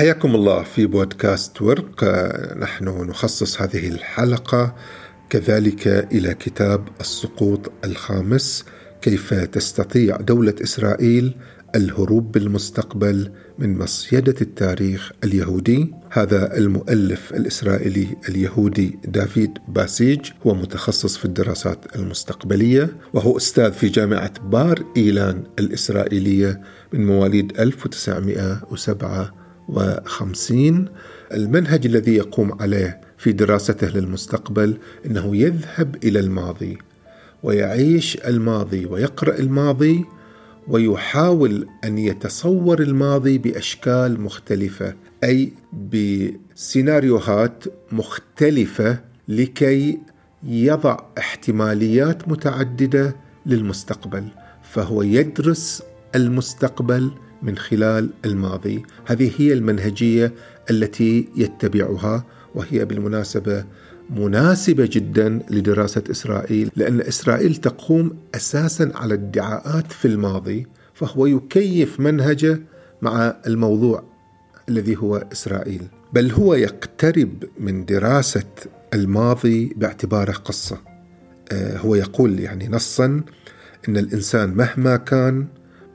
حياكم الله في بودكاست ورق نحن نخصص هذه الحلقة كذلك إلى كتاب السقوط الخامس كيف تستطيع دولة إسرائيل الهروب بالمستقبل من مصيدة التاريخ اليهودي؟ هذا المؤلف الإسرائيلي اليهودي دافيد باسيج هو متخصص في الدراسات المستقبلية وهو أستاذ في جامعة بار إيلان الإسرائيلية من مواليد 1957 المنهج الذي يقوم عليه في دراسته للمستقبل إنه يذهب إلى الماضي ويعيش الماضي ويقرأ الماضي ويحاول أن يتصور الماضي بأشكال مختلفة أي بسيناريوهات مختلفة لكي يضع احتماليات متعددة للمستقبل فهو يدرس المستقبل من خلال الماضي. هذه هي المنهجية التي يتبعها وهي بالمناسبة مناسبة جدا لدراسة إسرائيل لأن إسرائيل تقوم أساسا على ادعاءات في الماضي فهو يكيف منهجه مع الموضوع الذي هو إسرائيل. بل هو يقترب من دراسة الماضي باعتباره قصة. آه، هو يقول يعني نصا إن الإنسان مهما كان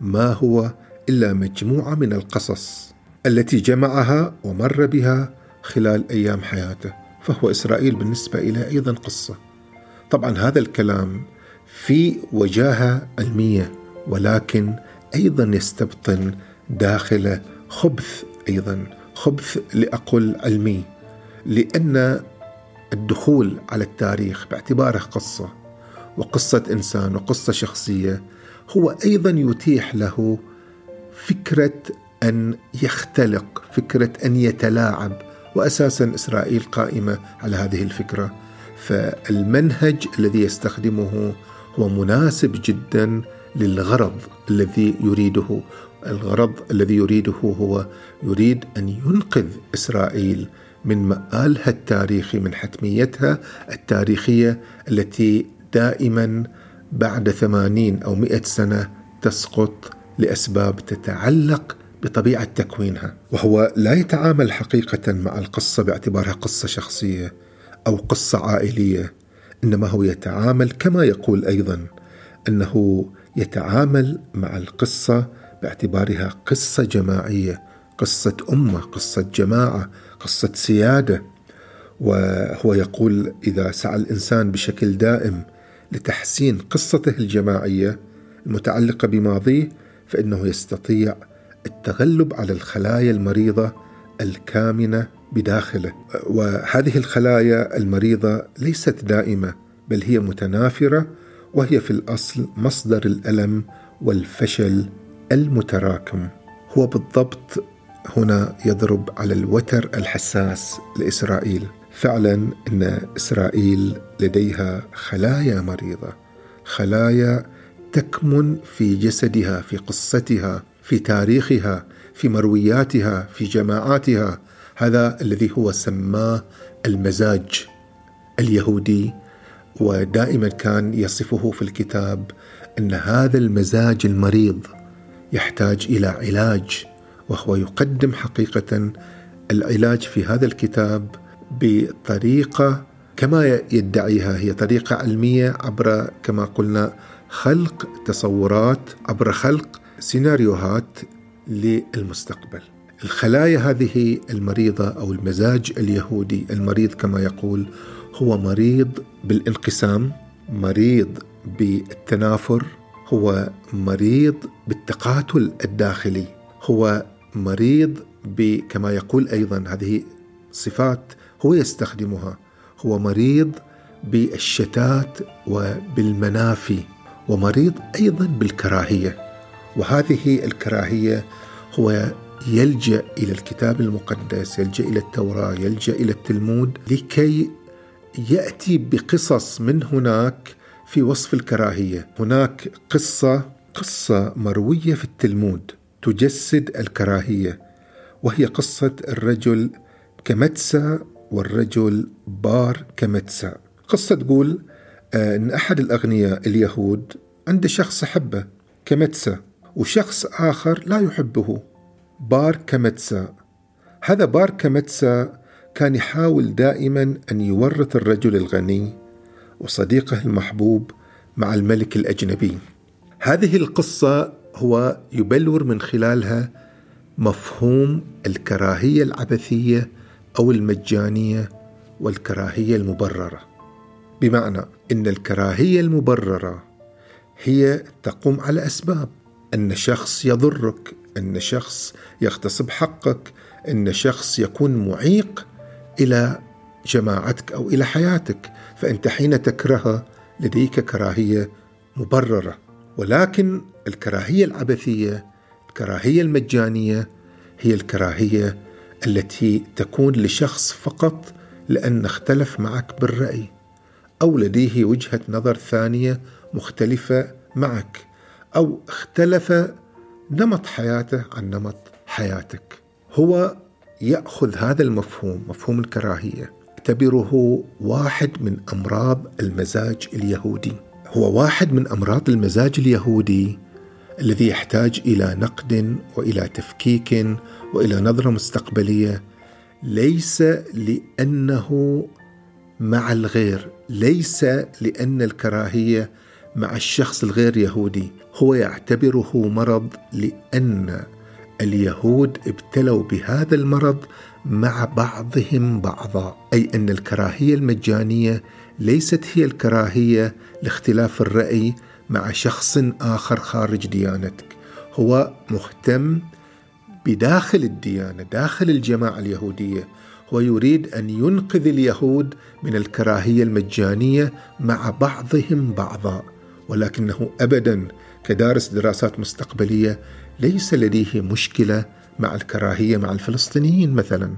ما هو إلا مجموعة من القصص التي جمعها ومر بها خلال أيام حياته فهو إسرائيل بالنسبة اليه أيضا قصة. طبعا هذا الكلام في وجاهة علمية ولكن أيضا يستبطن داخله خبث أيضا خبث لاقل علمي لأن الدخول على التاريخ باعتباره قصة وقصة إنسان وقصة شخصية هو أيضا يتيح له فكرة أن يختلق فكرة أن يتلاعب واساسا إسرائيل قائمة على هذه الفكرة. فالمنهج الذي يستخدمه هو مناسب جدا للغرض الذي يريده. الغرض الذي يريده هو يريد أن ينقذ إسرائيل من مآلها التاريخي من حتميتها التاريخية التي دائما بعد ثمانين أو مئة سنة تسقط. لأسباب تتعلق بطبيعة تكوينها وهو لا يتعامل حقيقة مع القصة باعتبارها قصة شخصية أو قصة عائلية إنما هو يتعامل كما يقول أيضا أنه يتعامل مع القصة باعتبارها قصة جماعية قصة أمة قصة جماعة قصة سيادة. وهو يقول إذا سعى الإنسان بشكل دائم لتحسين قصته الجماعية المتعلقة بماضيه فإنه يستطيع التغلب على الخلايا المريضة الكامنة بداخله. وهذه الخلايا المريضة ليست دائمة بل هي متنافرة وهي في الأصل مصدر الألم والفشل المتراكم. هو بالضبط هنا يضرب على الوتر الحساس لإسرائيل. فعلا إن إسرائيل لديها خلايا مريضة خلايا تكمن في جسدها في قصتها في تاريخها في مروياتها في جماعاتها. هذا الذي هو سماه المزاج اليهودي ودائما كان يصفه في الكتاب أن هذا المزاج المريض يحتاج إلى علاج وهو يقدم حقيقة العلاج في هذا الكتاب بطريقة كما يدعيها هي طريقة علمية عبر كما قلنا خلق تصورات عبر خلق سيناريوهات للمستقبل. الخلايا هذه المريضة أو المزاج اليهودي المريض كما يقول هو مريض بالانقسام، مريض بالتنافر، هو مريض بالتقاتل الداخلي، هو مريض كما يقول أيضا هذه صفات هو يستخدمها هو مريض بالشتات وبالمنافي ومريض أيضا بالكراهية وهذه الكراهية هو يلجأ إلى الكتاب المقدس يلجأ إلى التوراة يلجأ إلى التلمود لكي يأتي بقصص من هناك في وصف الكراهية. هناك قصة قصة مروية في التلمود تجسد الكراهية وهي قصة الرجل كمتسا والرجل بار كمتسا قصة تقول أن أحد الأغنياء اليهود عنده شخص يحبه كمتسا وشخص آخر لا يحبه بار كمتسا. هذا بار كمتسا كان يحاول دائما أن يورط الرجل الغني وصديقه المحبوب مع الملك الأجنبي. هذه القصة هو يبلور من خلالها مفهوم الكراهية العبثية أو المجانية والكراهية المبررة. بمعنى إن الكراهية المبررة هي تقوم على أسباب. أن شخص يضرك أن شخص يغتصب حقك أن شخص يكون معيق إلى جماعتك أو إلى حياتك. فأنت حين تكرهه لديك كراهية مبررة. ولكن الكراهية العبثية الكراهية المجانية هي الكراهية التي تكون لشخص فقط لأن اختلف معك بالرأي. أو لديه وجهة نظر ثانية مختلفة معك أو اختلف نمط حياته عن نمط حياتك. هو يأخذ هذا المفهوم مفهوم الكراهية. يعتبره واحد من أمراض المزاج اليهودي. هو واحد من أمراض المزاج اليهودي الذي يحتاج إلى نقد وإلى تفكيك وإلى نظرة مستقبلية. ليس لأنه مع الغير ليس لأن الكراهية مع الشخص الغير يهودي. هو يعتبره مرض لأن اليهود ابتلوا بهذا المرض مع بعضهم بعضا. أي أن الكراهية المجانية ليست هي الكراهية لاختلاف الرأي مع شخص آخر خارج ديانتك. هو مهتم بداخل الديانة داخل الجماعة اليهودية. هو يريد أن ينقذ اليهود من الكراهية المجانية مع بعضهم بعضا ولكنه ابدا كدارس دراسات مستقبلية ليس لديه مشكلة مع الكراهية مع الفلسطينيين مثلا.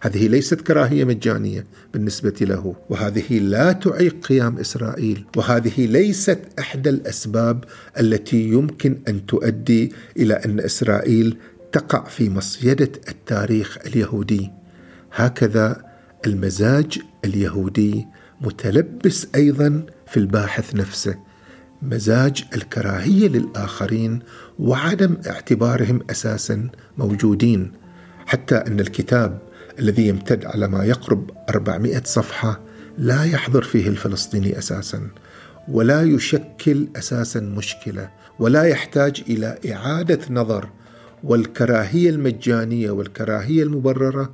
هذه ليست كراهية مجانية بالنسبة له وهذه لا تعيق قيام إسرائيل وهذه ليست احدى الأسباب التي يمكن أن تؤدي إلى أن إسرائيل تقع في مصيدة التاريخ اليهودي. هكذا المزاج اليهودي متلبس أيضا في الباحث نفسه مزاج الكراهية للآخرين وعدم اعتبارهم أساسا موجودين حتى أن الكتاب الذي يمتد على ما يقرب 400 صفحة لا يحضر فيه الفلسطيني أساسا ولا يشكل أساسا مشكلة ولا يحتاج إلى إعادة نظر والكراهية المجانية والكراهية المبررة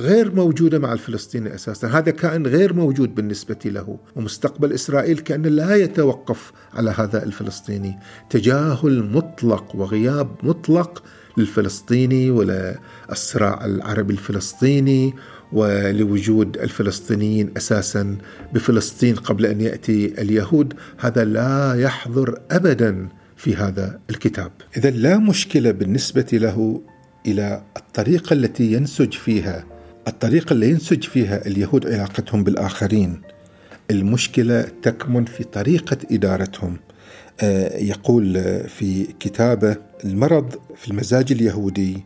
غير موجودة مع الفلسطيني أساسا. هذا كائن غير موجود بالنسبة له. ومستقبل إسرائيل كأن لا يتوقف على هذا الفلسطيني. تجاهل مطلق وغياب مطلق للفلسطيني وللصراع العربي الفلسطيني ولوجود الفلسطينيين أساسا بفلسطين قبل أن يأتي اليهود. هذا لا يحضر ابدا في هذا الكتاب. اذا لا مشكلة بالنسبة له إلى الطريقة التي ينسج فيها الطريقة اللي ينسج فيها اليهود علاقتهم بالآخرين. المشكلة تكمن في طريقة إدارتهم. آه، يقول في كتابه المرض في المزاج اليهودي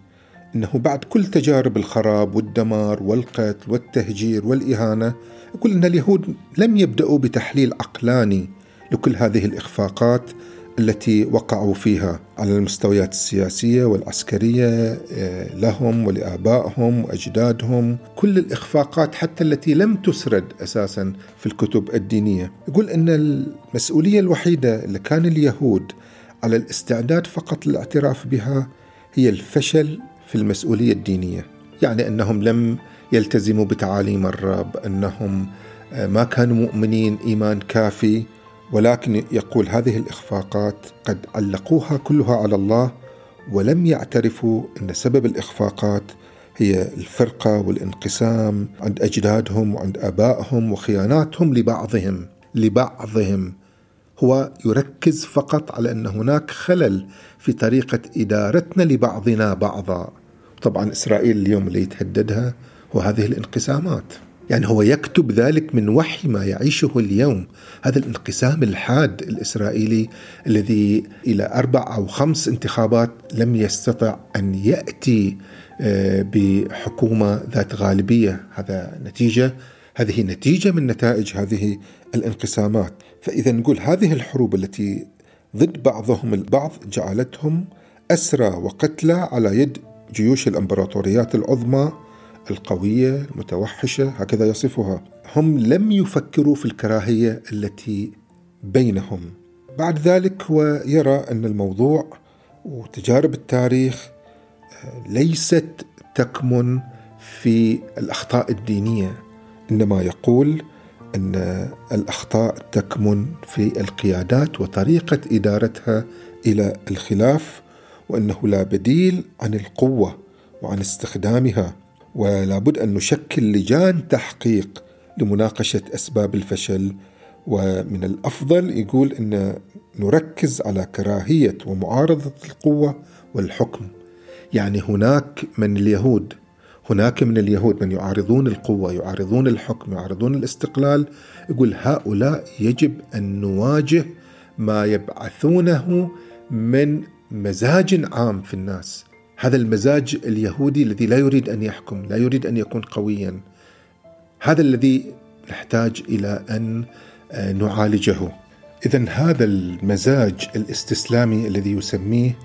إنه بعد كل تجارب الخراب والدمار والقتل والتهجير والإهانة يقول إن اليهود لم يبدأوا بتحليل عقلاني لكل هذه الإخفاقات التي وقعوا فيها على المستويات السياسية والعسكرية آه، لهم ولآبائهم وأجدادهم كل الإخفاقات حتى التي لم تسرد أساسا في الكتب الدينية. يقول إن المسؤولية الوحيدة اللي كان اليهود على الاستعداد فقط للاعتراف بها هي الفشل في المسؤولية الدينية. يعني إنهم لم يلتزموا بتعاليم الرب إنهم آه، ما كانوا مؤمنين إيمان كافي ولكن يقول هذه الإخفاقات قد علقوها كلها على الله ولم يعترفوا إن سبب الإخفاقات هي الفرقة والانقسام عند أجدادهم وعند آبائهم وخياناتهم لبعضهم. لبعضهم. هو يركز فقط على أن هناك خلل في طريقة إدارتنا لبعضنا بعضا. طبعا إسرائيل اليوم اللي يتهددها هو هذه الانقسامات. يعني هو يكتب ذلك من وحي ما يعيشه اليوم. هذا الانقسام الحاد الإسرائيلي الذي إلى أربع أو خمس انتخابات لم يستطع أن يأتي آه، بحكومة ذات غالبية. هذا نتيجة هذه نتيجة من نتائج هذه الانقسامات. فإذا نقول هذه الحروب التي ضد بعضهم البعض جعلتهم أسرى وقتلى على يد جيوش الإمبراطوريات العظمى القوية المتوحشة هكذا يصفها. هم لم يفكروا في الكراهية التي بينهم. بعد ذلك هو يرى أن الموضوع وتجارب التاريخ آه، ليست تكمن في الأخطاء الدينية. إنما يقول أن الأخطاء تكمن في القيادات وطريقة إدارتها إلى الخلاف وأنه لا بديل عن القوة وعن استخدامها. ولا بد أن نشكل لجان تحقيق لمناقشة أسباب الفشل. ومن الأفضل يقول إن نركز على كراهية ومعارضة القوة والحكم. يعني هناك من اليهود هناك من اليهود من يعارضون القوة يعارضون الحكم يعارضون الاستقلال يقول هؤلاء يجب أن نواجه ما يبعثونه من مزاج عام في الناس. هذا المزاج اليهودي الذي لا يريد أن يحكم لا يريد أن يكون قويا. هذا الذي نحتاج إلى أن آه، نعالجه. اذا هذا المزاج الاستسلامي الذي يسميه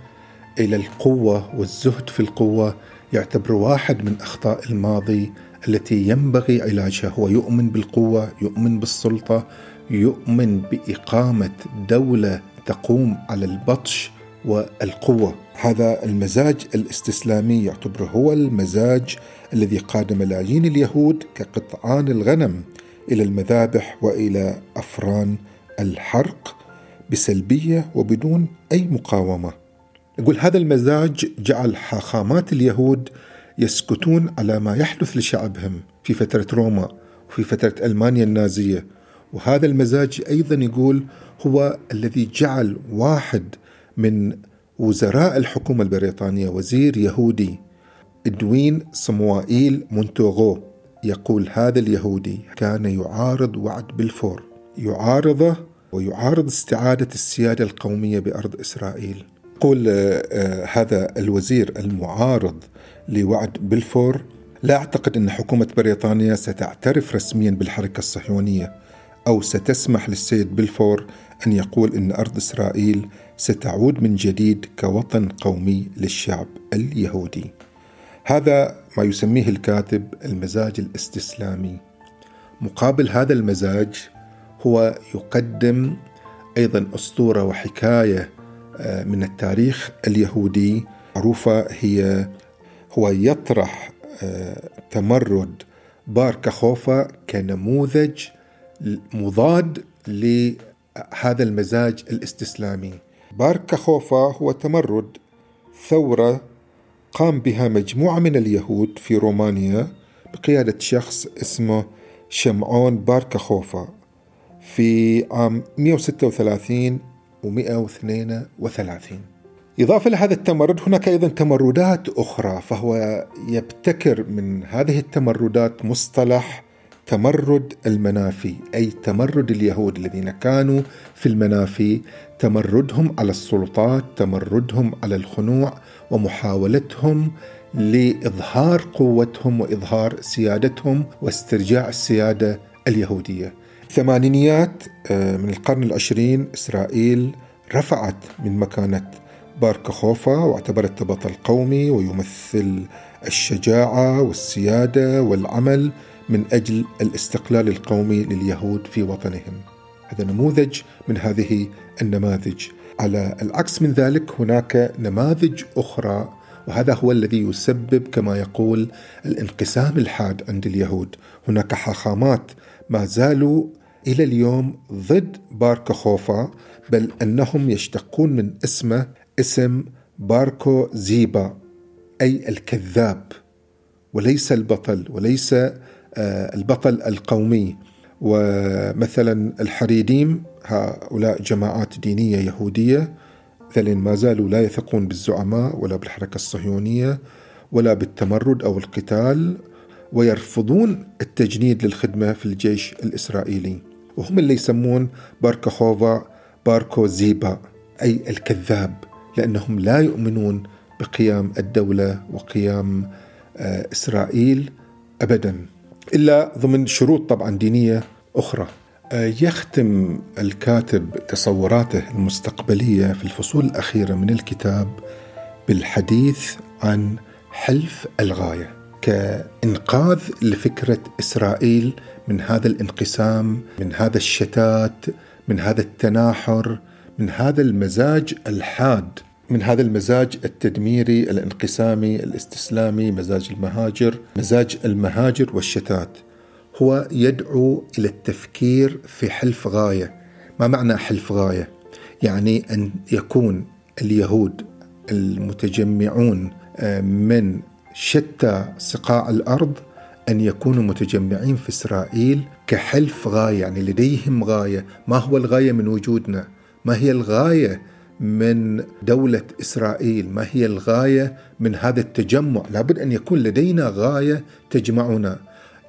إلى القوة والزهد في القوة يعتبر واحد من أخطاء الماضي التي ينبغي علاجها. هو يؤمن بالقوة يؤمن بالسلطة يؤمن بإقامة دولة تقوم على البطش والقوة هذا المزاج الاستسلامي يعتبر هو المزاج الذي قاد ملايين اليهود كقطعان الغنم إلى المذابح وإلى أفران الحرق بسلبية وبدون أي مقاومة. يقول هذا المزاج جعل حاخامات اليهود يسكتون على ما يحدث لشعبهم في فترة روما وفي فترة ألمانيا النازية وهذا المزاج أيضا يقول هو الذي جعل واحد من وزراء الحكومة البريطانية وزير يهودي إدوين صموائيل مونتاغو. يقول هذا اليهودي كان يعارض وعد بلفور يعارضه ويعارض استعادة السيادة القومية بأرض إسرائيل. يقول آه، هذا الوزير المعارض لوعد بلفور لا أعتقد أن حكومة بريطانيا ستعترف رسميا بالحركة الصهيونية أو ستسمح للسيد بلفور أن يقول أن أرض إسرائيل ستعود من جديد كوطن قومي للشعب اليهودي. هذا ما يسميه الكاتب المزاج الإستسلامي. مقابل هذا المزاج هو يقدم أيضا أسطورة وحكاية آه، من التاريخ اليهودي. معروفة هي هو يطرح آه، تمرد بار كخوفا كنموذج مضاد لهذا المزاج الإستسلامي. بار كخوفا هو تمرد. ثورة قام بها مجموعة من اليهود في رومانيا بقيادة شخص اسمه شمعون باركخوفا في عام 136 و 132 إضافة لهذا التمرد هناك أيضا تمردات أخرى فهو يبتكر من هذه التمردات مصطلح تمرد المنافي أي تمرد اليهود الذين كانوا في المنافي. تمردهم على السلطات تمردهم على الخنوع ومحاولتهم لإظهار قوتهم وإظهار سيادتهم واسترجاع السيادة اليهودية. الثمانينيات آه، من القرن العشرين إسرائيل رفعت من مكانة باركخوفا واعتبرته بطل قومي ويمثل الشجاعة والسيادة والعمل من أجل الاستقلال القومي لليهود في وطنهم. هذا نموذج من هذه النماذج. على العكس من ذلك هناك نماذج أخرى وهذا هو الذي يسبب كما يقول الانقسام الحاد عند اليهود. هناك حاخامات ما زالوا إلى اليوم ضد باركو بل أنهم يشتقون من اسمه اسم باركو زيبا أي الكذاب وليس البطل وليس آه، البطل القومي. ومثلا الحريديم هؤلاء جماعات دينية يهودية مثلا ما زالوا لا يثقون بالزعماء ولا بالحركة الصهيونية ولا بالتمرد أو القتال ويرفضون التجنيد للخدمة في الجيش الإسرائيلي. وهم اللي يسمون باركهوفا باركو زيبا أي الكذاب لأنهم لا يؤمنون بقيام الدولة وقيام آه، إسرائيل أبدا. إلا ضمن شروط طبعا دينية أخرى. آه، يختم الكاتب تصوراته المستقبلية في الفصول الأخيرة من الكتاب بالحديث عن حلف الغاية كإنقاذ لفكرة إسرائيل من هذا الانقسام من هذا الشتات من هذا التناحر من هذا المزاج الحاد من هذا المزاج التدميري الانقسامي الاستسلامي مزاج المهاجر مزاج المهاجر والشتات. هو يدعو إلى التفكير في حلف غاية. ما معنى حلف غاية؟ يعني أن يكون اليهود المتجمعون آه، من شتى صقاع الأرض أن يكونوا متجمعين في إسرائيل كحلف غاية يعني لديهم غاية. ما هو الغاية من وجودنا؟ ما هي الغاية من دولة إسرائيل ما هي الغاية من هذا التجمع؟ لابد أن يكون لدينا غاية تجمعنا.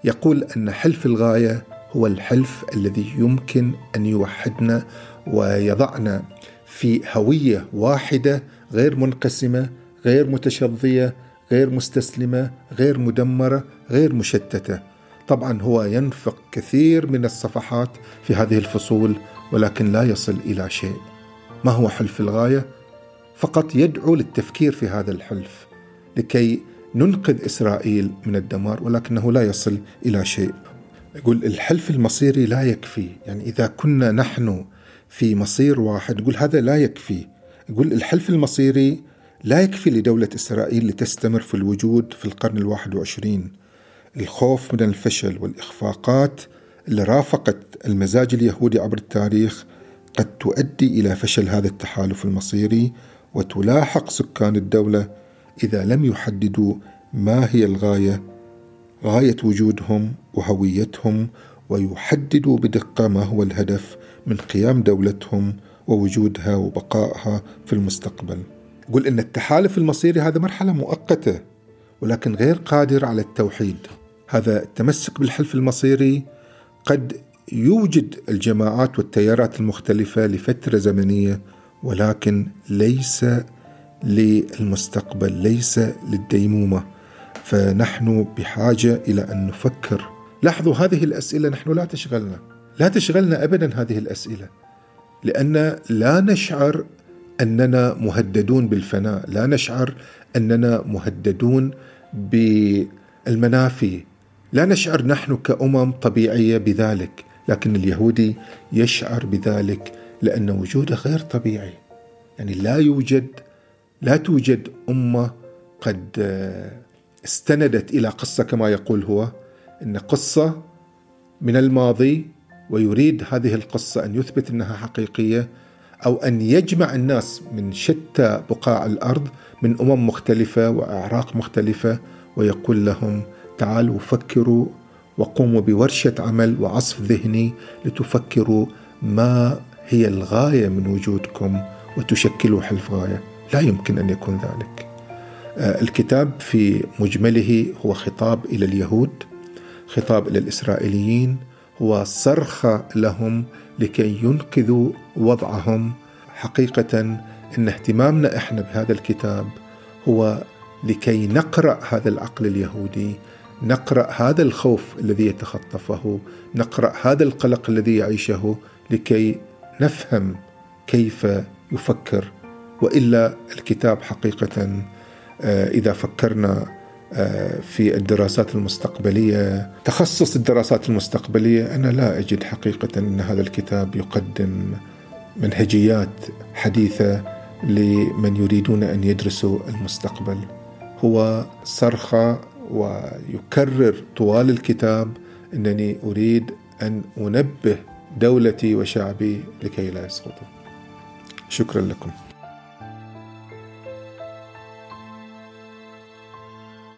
يقول أن حلف الغاية هو الحلف الذي يمكن أن يوحدنا ويضعنا في هوية واحدة غير منقسمة غير متشظية غير مستسلمة غير مدمرة غير مشتتة. طبعا هو ينفق كثير من الصفحات في هذه الفصول ولكن لا يصل إلى شيء. ما هو حلف الغاية؟ فقط يدعو للتفكير في هذا الحلف لكي ننقذ إسرائيل من الدمار ولكنه لا يصل إلى شيء. يقول الحلف المصيري لا يكفي. يعني إذا كنا نحن في مصير واحد يقول هذا لا يكفي. يقول الحلف المصيري لا يكفي لدولة إسرائيل لتستمر في الوجود في القرن الواحد وعشرين. الخوف من الفشل والإخفاقات اللي رافقت المزاج اليهودي عبر التاريخ قد تؤدي إلى فشل هذا التحالف المصيري وتلاحق سكان الدولة إذا لم يحددوا ما هي الغاية غاية وجودهم وهويتهم ويحددوا بدقة ما هو الهدف من قيام دولتهم ووجودها وبقائها في المستقبل. يقول إن التحالف المصيري هذا مرحلة مؤقتة ولكن غير قادر على التوحيد. هذا التمسك بالحلف المصيري قد يوجد الجماعات والتيارات المختلفة لفترة زمنية ولكن ليس للمستقبل ليس للديمومة. فنحن بحاجة إلى أن نفكر. لاحظوا هذه الأسئلة نحن لا تشغلنا. لا تشغلنا ابدا هذه الأسئلة لأن لا نشعر أننا مهددون بالفناء، لا نشعر أننا مهددون بالمنافي، لا نشعر نحن كأمم طبيعية بذلك، لكن اليهودي يشعر بذلك لأن وجوده غير طبيعي. يعني لا يوجد لا توجد أمة قد استندت إلى قصة كما يقول هو إن قصة من الماضي ويريد هذه القصة أن يثبت إنها حقيقية أو أن يجمع الناس من شتى بقاع الأرض من أمم مختلفة وأعراق مختلفة ويقول لهم تعالوا فكروا وقوموا بورشة عمل وعصف ذهني لتفكروا ما هي الغاية من وجودكم وتشكلوا حلف غاية. لا يمكن أن يكون ذلك. آه، الكتاب في مجمله هو خطاب إلى اليهود خطاب إلى الإسرائيليين هو صرخه لهم لكي ينقذوا وضعهم. حقيقة إن اهتمامنا إحنا بهذا الكتاب هو لكي نقرأ هذا العقل اليهودي نقرأ هذا الخوف الذي يتخطفه نقرأ هذا القلق الذي يعيشه لكي نفهم كيف يفكر. وإلا الكتاب حقيقة آه، إذا فكرنا آه، في الدراسات المستقبلية تخصص الدراسات المستقبلية أنا لا أجد حقيقة أن هذا الكتاب يقدم منهجيات حديثة لمن يريدون أن يدرسوا المستقبل. هو صرخة ويكرر طوال الكتاب إنني أريد أن أنبه دولتي وشعبي لكي لا يسقطوا. شكرا لكم.